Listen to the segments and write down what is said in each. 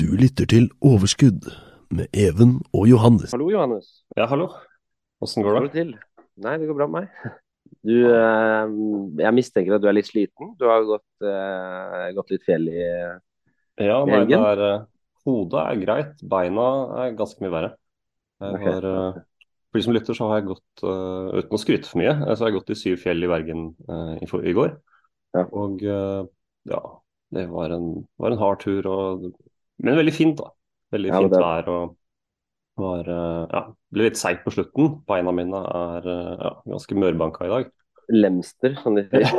Du lytter til Overskudd med Even og Johannes. Hallo, Johannes. Ja, hallo. Åssen går det? Går det? det til? Nei, det går bra med meg. Du, eh, jeg mistenker at du er litt sliten. Du har gått, eh, gått litt fjell i Ja, nei, det Helgen? er eh, Hodet er greit, beina er ganske mye verre. Jeg har, eh, for de som lytter, så har jeg gått, uten å skryte for mye, så har jeg gått i syv fjell i Bergen i, for, i går. Ja. Og ja, det var en, var en hard tur, og, men veldig fint, da. Veldig Ja, fint det- vær. og var, eh, ja, ble litt seigt på slutten. Beina mine er eh, ja, ganske mørbanka i dag. Lemster, som de sier.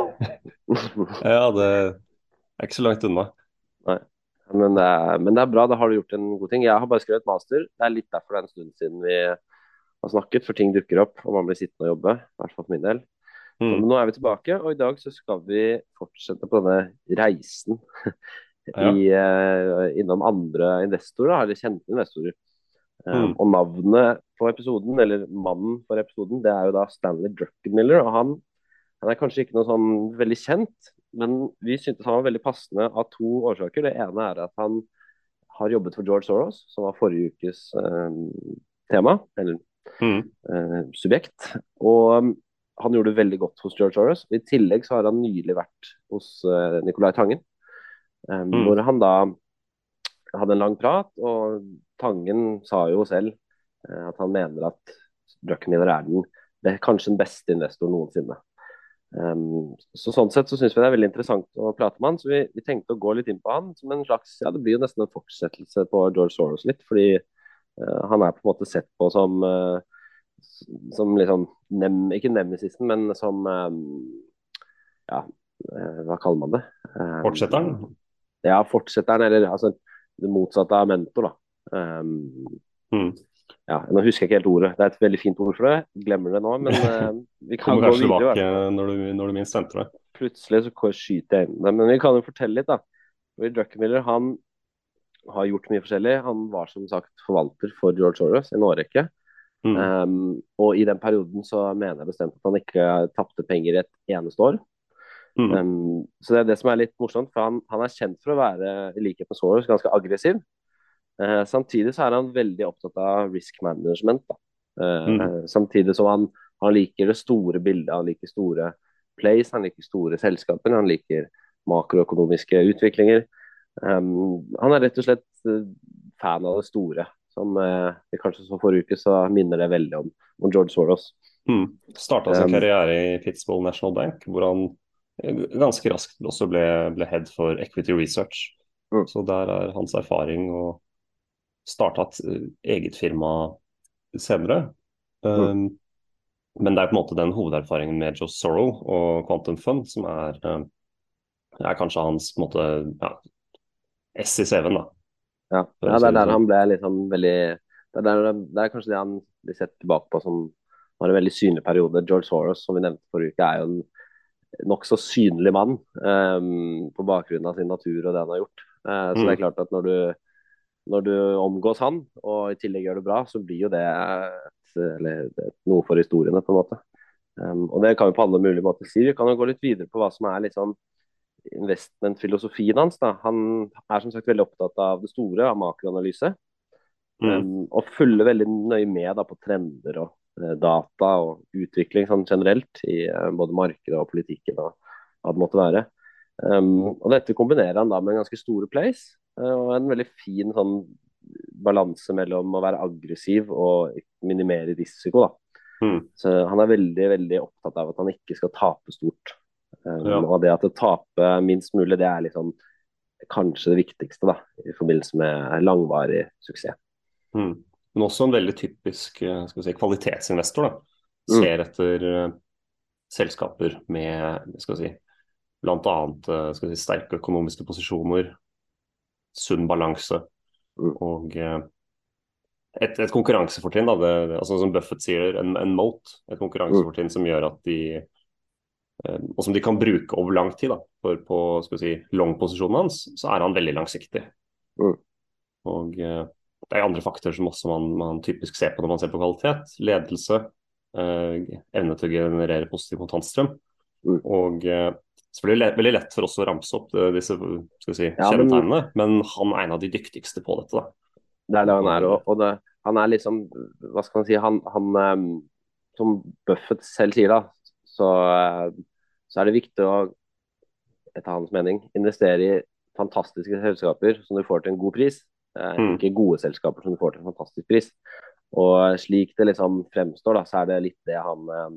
Ja, det er ikke så langt unna. Men det, er, men det er bra, da har du gjort en god ting. Jeg har bare skrevet master. Det er litt derfor det er en stund siden vi har snakket, for ting dukker opp og man blir sittende og jobbe. I hvert fall for min del. Mm. Men nå er vi tilbake, og i dag så skal vi fortsette på denne reisen Ja. i, uh, innom andre investorer, eller kjente investorer. Um, Mm. og navnet på episoden, eller mannen for episoden, det er jo da Stanley Druckenmiller. Og han, han er kanskje ikke noe sånn veldig kjent, men vi syntes han var veldig passende av to årsaker. Det ene er at han har jobbet for George Soros, som var forrige ukes um, tema, eller Mm. uh, subjekt. Og um, han gjorde det veldig godt hos George Soros. I tillegg så har han nylig vært hos uh, Nicolai Tangen, eh, Mm. hvor han da hadde en lang prat, og Tangen sa jo selv uh, at han mener at Druckenmiller er den, det er kanskje den beste investoren noensinne. Um, så Sånn sett så syns vi det er veldig interessant å prate med han, så vi, vi tenkte å gå litt inn på han som en slags ja Det blir jo nesten en fortsettelse på George Soros litt, fordi uh, han er på en måte sett på som uh, som liksom nem, Ikke nemesisten, men som um, Ja, hva kaller man det? Um, Fortsetteren? Ja, fortsetteren, eller altså det motsatte av mentor, da. Um, Mm. ja, nå husker jeg ikke helt ordet. Det er et veldig fint ord for det. Glemmer det nå, men uh, vi kan gå videre. tilbake når du, når du minst venter det. Plutselig så skyter jeg inn det. Men vi kan jo fortelle litt, da. Druckenmiller han har gjort mye forskjellig. Han var som sagt forvalter for George Soros i en årrekke. Mm. Um, og i den perioden så mener jeg bestemt at han ikke tapte penger i et eneste år. Mm. Um, så det er det som er litt morsomt, for han, han er kjent for å være, i likhet med Soros, ganske aggressiv. Uh, samtidig så er han veldig opptatt av risk management. Da. mm. Samtidig som han, han liker det store bildet, han liker store plays, han liker store selskaper, han liker makroøkonomiske utviklinger. Um, han er rett og slett eh, fan av det store. Som eh, vi kanskje så forrige uke, så minner det veldig om, om George Soros. Mm. Starta sin Um, karriere i Pittsburgh National Bank, hvor han eh, ganske raskt også ble, ble head for Equity Research. Mm. Så der er hans erfaring å starte et eh, eget firma senere. Um, Men det er på en måte den hovederfaringen med Joe Sorrow og Quantum Fund som er, eh, er kanskje hans på en måte, ja, S i CV-en. da. Ja, ja det er der sånn. han ble liksom veldig det er, der, det er kanskje det han blir sett tilbake på som var en veldig synlig periode. George Soros, som vi nevnte forrige uke, er jo en nokså synlig mann um, på bakgrunn av sin natur og det han har gjort. Eh, så Mm. det er klart at når du, når du omgås han, og i tillegg gjør det bra, så blir jo det et, eller, er noe for historiene, på en måte. Um, og det kan vi på alle mulige måter si. Vi kan jo gå litt videre på hva som er litt sånn investmentfilosofien hans. da. Han er som sagt veldig opptatt av det store, av makroanalyse. Mm. Um, og følger veldig nøye med da, på trender og data og utvikling sånn generelt i eh, både markedet og politikken og hva det måtte være. Um, og Dette kombinerer han da med ganske store plays. og en veldig fin sånn balanse mellom å være aggressiv og minimere risiko. da. Mm. Så Han er veldig veldig opptatt av at han ikke skal tape stort. Um, Ja. Og det at det taper minst mulig, det er liksom kanskje det viktigste da, i forbindelse med langvarig suksess. Mm. Men også en veldig typisk eh, si, kvalitetsinvestor. da. Mm. Ser etter eh, selskaper med skal si, bl.a. Uh, si, sterke økonomiske posisjoner, sunn balanse Mm. og eh, et, et konkurransefortrinn. Da, det, altså Som Buffett sier, en, en moat. Et konkurransefortrinn som gjør at de eh, og som de kan bruke over lang tid. Da. For på skal vi si, long-posisjonen hans så er han veldig langsiktig. Mm. Og eh, det er andre faktorer som også man, man typisk ser på når man ser på kvalitet. Ledelse, eh, evne til å generere positiv kontantstrøm. Mm. Og eh, selvfølgelig le- veldig lett for oss å ramse opp eh, disse si, Ja, men- men han er en av de dyktigste på dette. da. Det er det han er. Og, og det, han er liksom Hva skal man si Han, han um, Som Buffett selv sier, da, så, uh, så er det viktig å, etter hans mening, investere i fantastiske selskaper som du får til en god pris. Uh, Mm. Ikke gode selskaper som du får til en fantastisk pris. Og slik det liksom fremstår, da, så er det litt det han eh,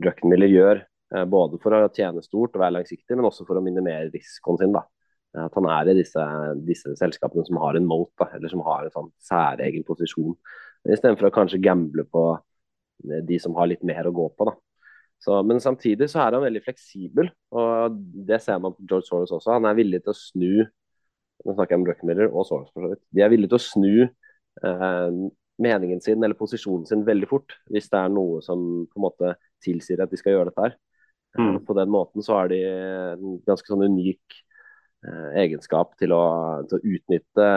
Druckenmiller gjør. Eh, Både for å tjene stort og være langsiktig, men også for å minimere risikoen sin. da. At han er i disse, disse selskapene som har en moat, da, eller som har en sånn særegen posisjon. Istedenfor å kanskje gamble på eh, de som har litt mer å gå på. da. Så, men samtidig så er han veldig fleksibel, og det ser man på George Soros også. Han er villig til å snu nå snakker jeg om Druckenmiller og Soros for så vidt. De er villige til å snu eh, meningen sin eller posisjonen sin veldig fort, hvis det er noe som på en måte tilsier at de skal gjøre dette her. Mm. Eh, På den måten så har de en ganske sånn unik eh, egenskap til å, til å utnytte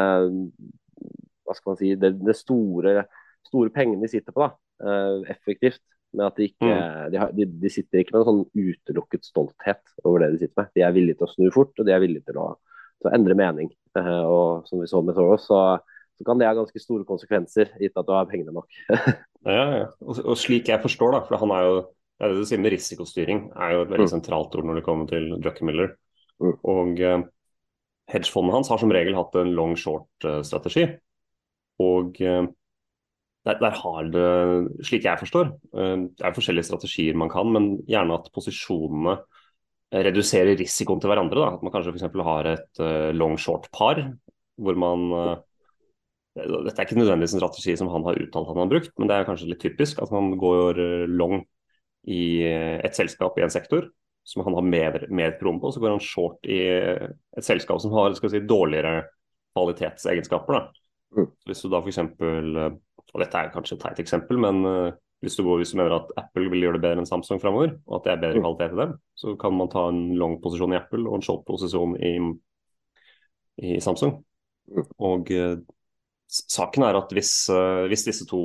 hva skal man si, det, det store, store pengene de sitter på, da, eh, effektivt. Med at de ikke de, har, de, de sitter ikke med en sånn utelukket stolthet over det de sitter med. De er villige til å snu fort, og de er villige til å, til å endre mening. Eh, og som vi så med Soros, så, så kan det ha ganske store konsekvenser, gitt at du har pengene nok. Ja, ja. Og, og slik jeg forstår, da, for han er jo det er det du sier med risikostyring, er jo et veldig Mm. sentralt ord når det kommer til Druckenmiller. Mm. Og eh, hedgefondet hans har som regel hatt en long short-strategi. Og eh, der, der har det, slik jeg forstår, eh, det er forskjellige strategier man kan, men gjerne at posisjonene eh, reduserer risikoen til hverandre. Da. At man kanskje f.eks. har et uh, long short-par, hvor man uh, dette er ikke nødvendigvis en strategi som han har uttalt han har brukt, men det er kanskje litt typisk at man går eh, long i eh, et selskap i en sektor som han har mer, mer troen på, så går han short i eh, et selskap som har skal si, dårligere kvalitetsegenskaper. Da. Mm. Hvis du da f.eks. Og dette er kanskje et teit eksempel, men eh, hvis du, hvis du mener at Apple vil gjøre det bedre enn Samsung fremover, og at det er bedre Mm. kvalitet i dem, så kan man ta en long posisjon i Apple og en short posisjon i, i Samsung. Mm. Og uh, saken er at hvis, uh, hvis disse to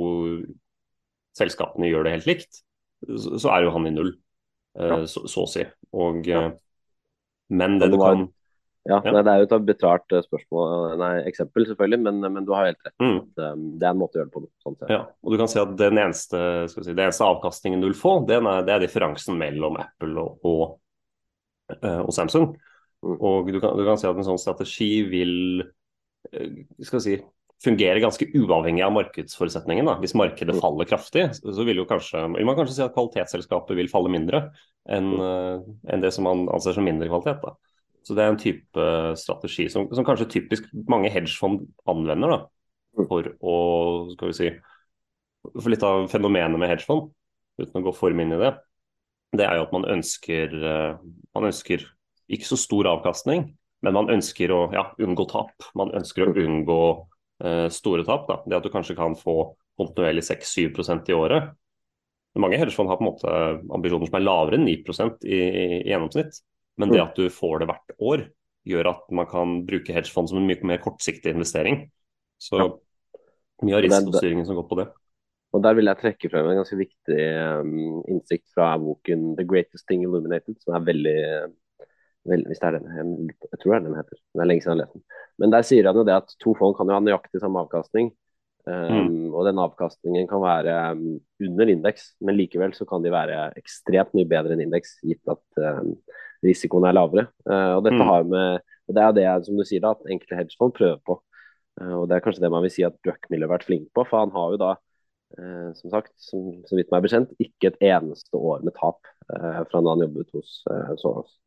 selskapene gjør det helt likt, så, så er jo han i null, uh, Ja. så, så å si. Og, men det det du kan Ja, Ja. Nei, Det er jo et betalt eh, spørsmål, nei, eksempel, selvfølgelig, men, men du har helt rett. mm, Det, det er en måte å gjøre det på. Sånn ja, og du kan si at den eneste, skal si, den eneste avkastningen du vil få, er, det er differansen mellom Apple og, og, eh, og Samsung. Mm. Og du kan, du kan si at en sånn strategi vil eh, skal si, fungere ganske uavhengig av markedsforutsetningen. Da. Hvis markedet Mm. faller kraftig, så vil, jo kanskje, vil man kanskje si at kvalitetsselskapet vil falle mindre enn Mm. eh, enn det som man anser som mindre kvalitet. Da. Så det er en type strategi som, som kanskje typisk mange hedgefond anvender da, Mm. for å skal vi si, For litt av fenomenet med hedgefond, uten å gå for mye inn i det, det er jo at man ønsker, eh, man ønsker ikke så stor avkastning, men man ønsker å ja, unngå tap. Man ønsker å unngå uh, store tap. Da. Det at du kanskje kan få kontinuerlig 6-7% i året. Mange hedgefond har på en måte ambisjoner som er lavere enn 9 i, i, i gjennomsnitt. Men det Mm. at du får det hvert år, gjør at man kan bruke hedgefond som en mye mer kortsiktig investering. Så Ja. mye av risikostyringen som går på det. Og Der vil jeg trekke frem en ganske viktig um, innsikt fra boken 'The Greatest Thing Illuminated', som er veldig, veldig hvis det er den, jeg, tror det er den heter. Det er lenge siden jeg har lest den. Men der sier han jo det at to fond kan jo ha nøyaktig samme avkastning. Um, Og den avkastningen kan være um, under indeks, men likevel så kan de være ekstremt mye bedre enn indeks, gitt at um, risikoen er lavere. Uh, og dette Mm. har med, Og Det er det som du sier da, at enkelte hedgefond prøver på. Uh, og Det er kanskje det man vil si at Druckmiller har vært flink på. For han har jo da, uh, som sagt, som, så vidt meg er bekjent, ikke et eneste år med tap uh, fra da han jobbet hos Soros.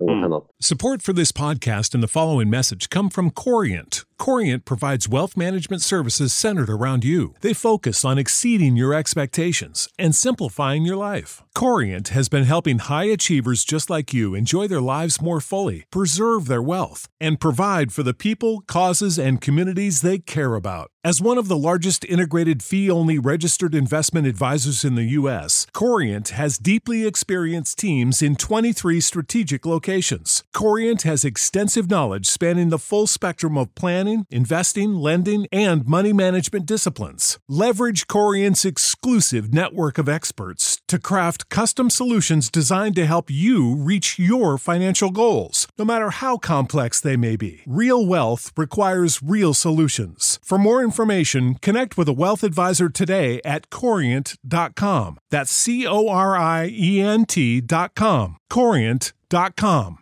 Mm. Support for this podcast and the following message come from Corient. Corient provides wealth management services centered around you. They focus on exceeding your expectations and simplifying your life. Corient has been helping high achievers just like you enjoy their lives more fully, preserve their wealth, and provide for the people, causes, and communities they care about. As one of the largest integrated fee only registered investment advisors in the U.S., Corient has deeply experienced teams in 23 strategic locations. Corient has extensive knowledge spanning the full spectrum of planning, investing, lending, and money management disciplines. Leverage Corient's exclusive network of experts to craft custom solutions designed to help you reach your financial goals, no matter how complex they may be. Real wealth requires real solutions. For more information, connect with a wealth advisor today at corient.com. That's C O R I E N T.com. Corient.com.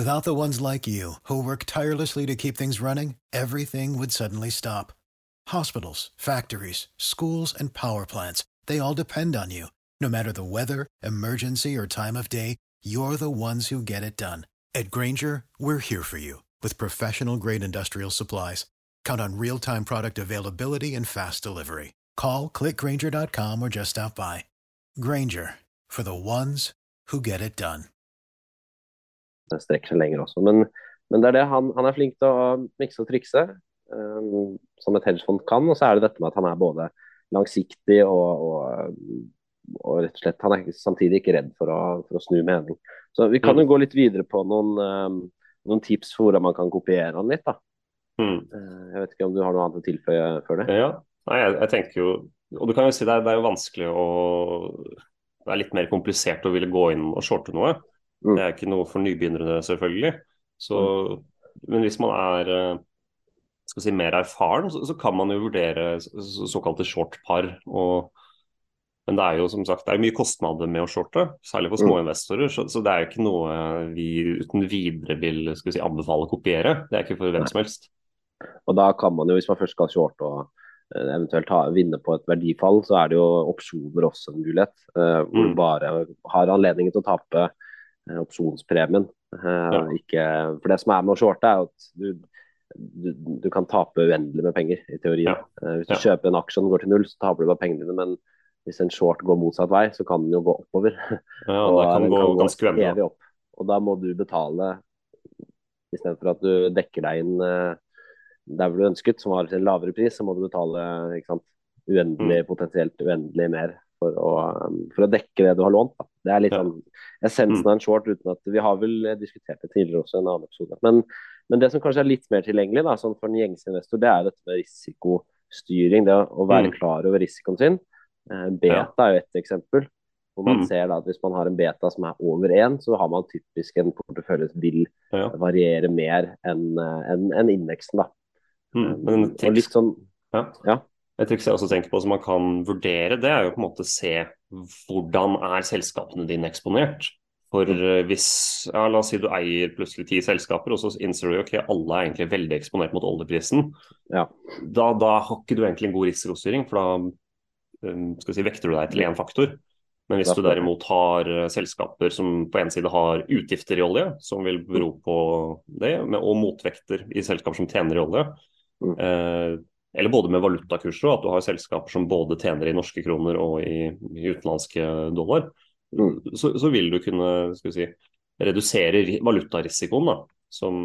Without the ones like you, who work tirelessly to keep things running, everything would suddenly stop. Hospitals, factories, schools, and power plants, they all depend on you. No matter the weather, emergency, or time of day, you're the ones who get it done. At Granger, we're here for you with professional grade industrial supplies. Count on real time product availability and fast delivery. Call clickgranger.com or just stop by. Granger for the ones who get it done. Det strekker seg lenger også, men, men det er det han, han, er flink til å mikse og trikse, um, som et hedgefond kan. Og så er det dette med at han er både langsiktig og, og, og rett og slett han er samtidig ikke redd for å, for å snu mening. Så vi kan jo mm. gå litt videre på noen, um, noen tips for hvordan man kan kopiere han litt. da. Mm. Eh, jeg vet ikke om du har noe annet å tilføye før det? Ja, Nei, jeg, jeg, tenker jo Og du kan jo si det er, det er jo vanskelig å Det er litt mer komplisert å ville gå inn og shorte noe. Mm. Det er ikke noe for nybegynnere, selvfølgelig. Så, mm. Men hvis man er eh, skal si, mer erfaren, så, så, kan man jo vurdere såkalte short-par. Men det er jo som sagt det er mye kostnader med å shorte, særlig for små mm. investorer. Så, så, det er jo ikke noe vi uten videre vil si, anbefale å kopiere. Det er ikke for hvem som helst. Og da kan man jo, hvis man først skal shorte og eh, eventuelt ha, vinne på et verdifall, så er det jo opsjoner også en mulighet. Uh, hvor mm. du bare har anledningen til å tape uh, opsjonspremien. Uh, ja. ikke, for det som er med å shorte, er at du, du, du kan tape uendelig med penger, i teorien. Ja. hvis du ja. kjøper en aksje og den går til null, så taper du bare pengene dine. Men hvis en short går motsatt vei, så kan den jo gå oppover. Ja, det kan gå kan ganske evig opp. Og da må du betale, istedenfor at du dekker deg inn der hvor du ønsket, som var til en lavere pris, så må du betale sant, uendelig, mm. potensielt uendelig mer for å, um, for å, dekke det du har lånt. Da. Det er litt sånn essensen mm. av en short, uten at vi har vel diskutert det tidligere også i en annen episode. Men, men, det som kanskje er litt mer tilgjengelig da, sånn for en gjengse investor, det er dette med risikostyring. Det å være mm. klar over risikoen sin. Eh, beta er jo ett eksempel. Hvor man mm. ser da at Hvis man har en beta som er over én, så har man typisk en portefølje som vil ja. variere mer enn en, en indeksen. da. Mm, men et triks, sånn, ja. Ja. et triks jeg også tenker på som man kan vurdere, det er jo på en måte se hvordan er selskapene dine eksponert. For mm. Eh, hvis, ja, La oss si du eier plutselig ti selskaper, og så innser du ok, alle er egentlig veldig eksponert mot oljeprisen. Ja. Da, da, har ikke du egentlig en god risikostyring, for da um, skal si, vekter du deg til én faktor. Men hvis du derimot har uh, selskaper som på en side har utgifter i olje, som vil bero på det, og motvekter i selskaper som tjener i olje, Mm. Eh, eller både med valutakurser, og at du har selskaper som både tjener i norske kroner og i, i utenlandske dollar. Mm. Så, så, vil du kunne si, redusere valutarisikoen da, som,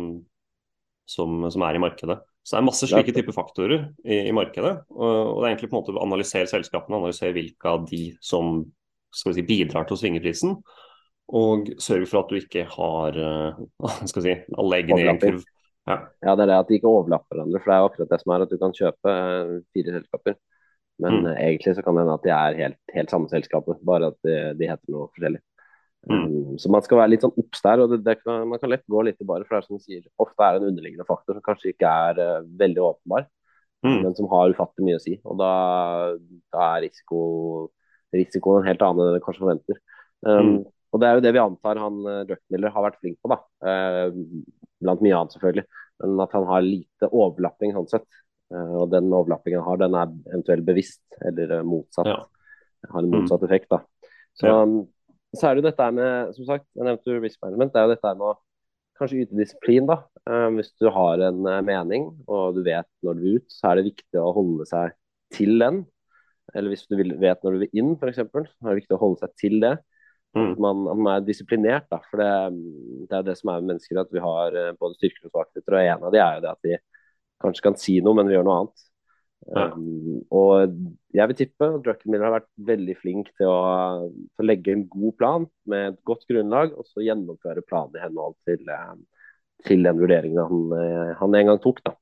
som, som, er i markedet. Så det er masse slike typer faktorer i, i markedet. Og, og, det er egentlig på en måte å analysere selskapene, analysere hvilke av de som si, bidrar til å svinge prisen. Og sørge for at du ikke har skal si, alle eggene i en kurv. Ja. ja. det er det at de ikke overlapper hverandre. For det er jo akkurat det som er at du kan kjøpe eh, fire selskaper. Men mm. egentlig så kan det hende at de er helt, helt samme selskapet, bare at de, de heter noe forskjellig. Mm. Um, så man skal være litt sånn obs der. og det, det kan, Man kan lett gå litt i bare, for det er som du sier, ofte er det en underliggende faktor som kanskje ikke er uh, veldig åpenbar, mm. men som har ufattelig mye å si. Og da, da er risiko, risikoen en helt annen enn det kanskje forventer. Um, mm. Og det er jo det vi antar han Druckmiller har vært flink på, da. blant mye annet, selvfølgelig. Men at han har lite overlapping sånn sett. og den overlappingen han har, den er eventuelt bevisst, eller motsatt. Ja. Har en motsatt effekt, da. Så, ja. så er det jo dette med, som sagt, jeg nevnte risk management. Det er jo dette med å kanskje yte disiplin, da. hvis du har en mening og du vet når du vil ut, så er det viktig å holde seg til den. Eller hvis du vet når du vil inn, f.eks., så er det viktig å holde seg til det. Mm. At, man, at, man, er disiplinert. da, for Det, det er det som er med mennesker, at vi har eh, både styrker og svakheter. og En av de er jo det at vi kanskje kan si noe, men vi gjør noe annet. Ja. Um, og jeg vil tippe at Druckenmiller har vært veldig flink til å, til å, legge en god plan med et godt grunnlag, og så gjennomføre planen i henhold til, eh, til den vurderingen han, eh, han, en gang tok. da.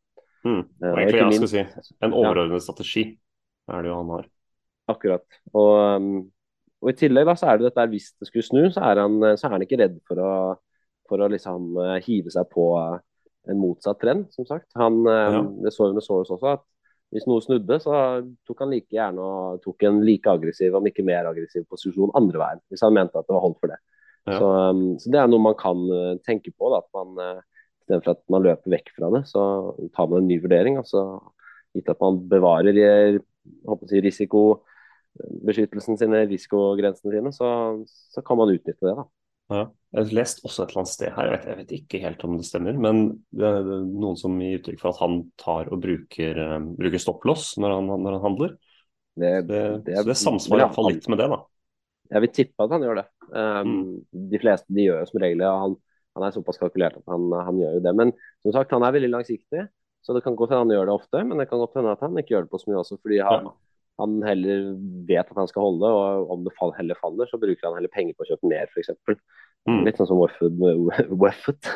Mm. Og egentlig, jeg skal si, En overordnet ja. strategi er det jo han har. Akkurat. Og, um, og, i tillegg da, så er det dette hvis det skulle snu, så er han, så er han ikke redd for å, for å liksom uh, hive seg på uh, en motsatt trend, som sagt. Han, uh, ja. Det så vi med Soros også, at hvis noe snudde, så tok han like gjerne og tok en like aggressiv, om ikke mer aggressiv posisjon andre veien. Hvis han mente at det var holdt for det. Ja. Så, så, det er noe man kan tenke på. da, at man Istedenfor at man løper vekk fra det, så tar man en ny vurdering. altså Gitt at man bevarer si, risikobeskyttelsen sine, risikogrensene sine, så, så, kan man utnytte det. da. Ja. Jeg har lest også et eller annet sted her, jeg vet, jeg vet, ikke helt om det stemmer, men det er noen som gir uttrykk for at han tar og bruker, um, bruker stopplås når, når, han handler. Det, det, det, så det samsvarer iallfall litt med det, da. Jeg vil tippe at han gjør det. Um, mm. De fleste de gjør jo som regel han, han, er såpass kalkulert at han, han, gjør jo det. Men som sagt, han er veldig langsiktig. Så det kan godt hende han gjør det ofte, men det kan godt hende at han ikke gjør det på så mye også. Fordi han, han heller vet at han skal holde, og om det heller faller, så bruker han heller penger på å kjøpe mer, f.eks. Mm. Litt sånn som Waffet. Waffet.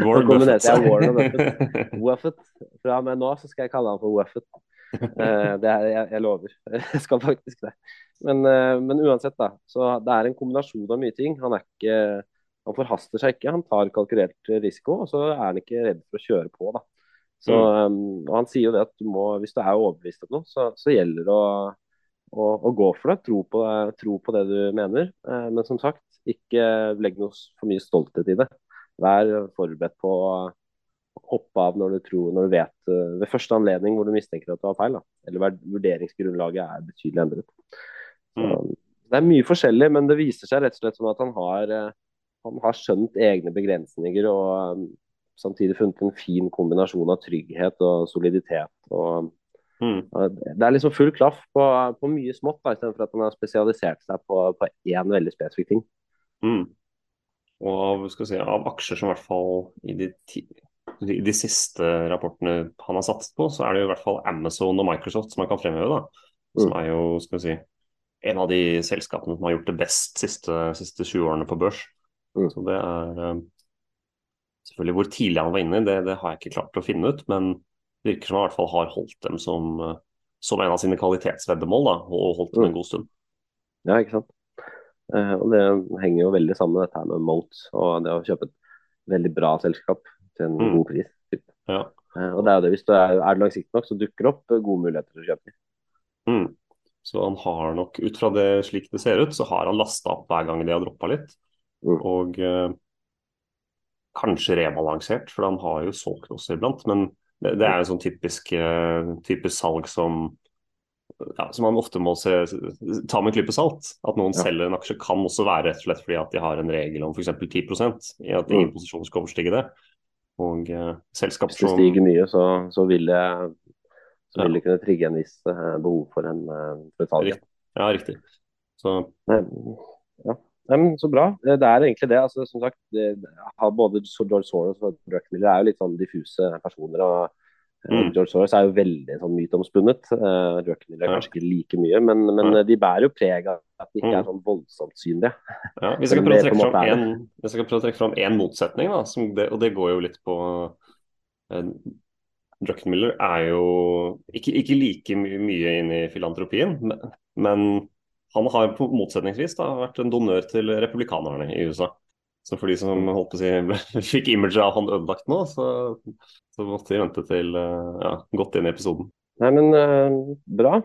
Warren Buffett. Waffet. Fra og med nå så skal jeg kalle han for Waffet. Uh, det er, jeg, jeg, lover. Jeg skal faktisk det. Men, uh, men, uansett, da. Så det er en kombinasjon av mye ting. Han er ikke han forhaster seg ikke, han tar kalkulert risiko, og så er han ikke redd for å kjøre på. da. Så, mm. um, og Han sier jo det at du må, hvis du er overbevist om noe, så, så gjelder det å, å, å, gå for det. Tro på, tro på det du mener. Eh, men som sagt, ikke legg noe for mye stolthet i det. Vær forberedt på å hoppe av når du, tror, når du vet uh, ved første anledning hvor du mistenker at du har feil. Da. Eller vurderingsgrunnlaget er betydelig endret. Mm. Det er mye forskjellig, men det viser seg rett og slett som at han har uh, han har skjønt egne begrensninger og um, samtidig funnet en fin kombinasjon av trygghet og soliditet. Og, mm. Det er liksom full klaff på, på mye smått, da, istedenfor at man har spesialisert seg på, på én veldig spesifikk ting. Mm. Og av, si, av, aksjer som i hvert fall i de, i de, siste rapportene han har satset på, så er det jo i hvert fall Amazon og Microsoft som han kan fremheve. da, Som mm. er jo skal vi si, en av de selskapene som har gjort det best de siste, siste 20 årene på børs. Mm. Så det er eh, Selvfølgelig hvor tidlig han var inne, det, det har jeg ikke klart å finne ut. Men det virker som han i hvert fall har holdt dem som, eh, som en av sine kvalitetsveddemål. Da, og holdt dem en mm. god stund. Ja, ikke sant. Eh, og Det henger jo veldig sammen med dette her med Moat og det å kjøpe et veldig bra selskap til en mm. god pris. Ja. Eh, og det er jo det, Hvis du er, er langsiktig nok, så dukker det opp gode muligheter til å kjøpe. Mm. Så han har nok, ut fra det slik det ser ut, så har han lasta opp hver gang de har droppa litt. Mm. Og kanskje rebalansert, for han har jo solgt også iblant. Men det, det er en sånn typisk, eh, typisk salg som ja, som man ofte må se, ta med en klype salt. At noen ja. selger en aksje kan også være rett og slett fordi at de har en regel om f.eks. 10% i at ingen mm. posisjoner skal overstige det. Og uh, selskap Hvis det stiger mye, så, så vil det så vil det kunne trigge en viss uh, behov for en uh, salg. Ja, riktig. Så... Nei, men Så bra. Det er egentlig det. altså som sagt, det, Både George Soros og Druckmiller er jo litt sånn diffuse personer. og eh, mm. George Soros er jo veldig sånn myteomspunnet. Uh, Druckmiller er kanskje ikke like mye, men, men ja. de bærer jo preg av at de ikke er mm. sånn voldsomt synlige. Ja, vi skal prøve å trekke en, vi skal prøve å trekke fram én motsetning, da, det, og det går jo litt på uh, Druckmiller er jo ikke, ikke like my mye inne i filantropien, men, men han har på motsetningsvis da, vært en donør til republikanerne i USA. Så for de som holdt på å si, fikk imaget av han ødelagt nå, så, så måtte de vente til uh, ja, godt inn i episoden. Nei, men uh, bra.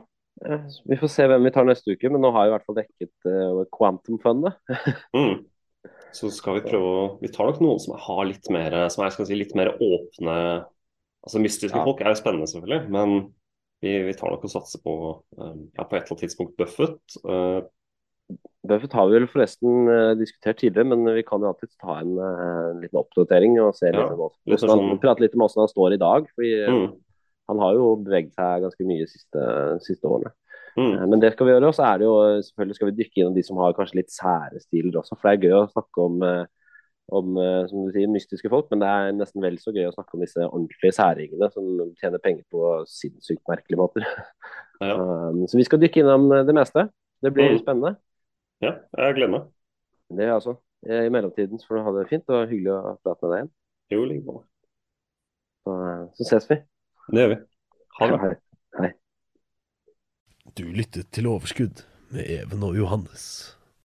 Vi får se hvem vi tar neste uke, men nå har jeg i hvert fall dekket uh, Quantum-fundet. mm. Så skal vi prøve å Vi tar nok noen som har litt mer som er si, litt mer åpne Altså Mystiske ja. folk er jo spennende, selvfølgelig, men vi, vi tar nok og satser på um, ja, på et eller annet tidspunkt Buffett. Uh, Buffett har vi vel forresten uh, diskutert tidligere, men vi kan jo alltid ta en, en liten oppdatering og se ja, litt, sånn... prate litt om hvordan han står i dag. fordi mm. Han har jo beveget seg ganske mye de siste, siste årene. Mm. Men det skal vi gjøre. Og så er det jo selvfølgelig skal vi dykke innom de som har kanskje litt sære stiler også. For det er gøy å snakke om, om som du sier, mystiske folk, men det er nesten vel så gøy å snakke om disse ordentlige særingene som tjener penger på sinnssykt merkelige måter. Ja. Um, så vi skal dykke innom det meste. Det blir mm. spennende. Ja, jeg gleder meg. Det altså. I mellomtiden så får du ha det fint og hyggelig å prate med deg igjen. Jo, like måte. Så, så ses vi. Det gjør vi. Ha det. Hei. Hei. Du lyttet til Overskudd med Even og Johannes.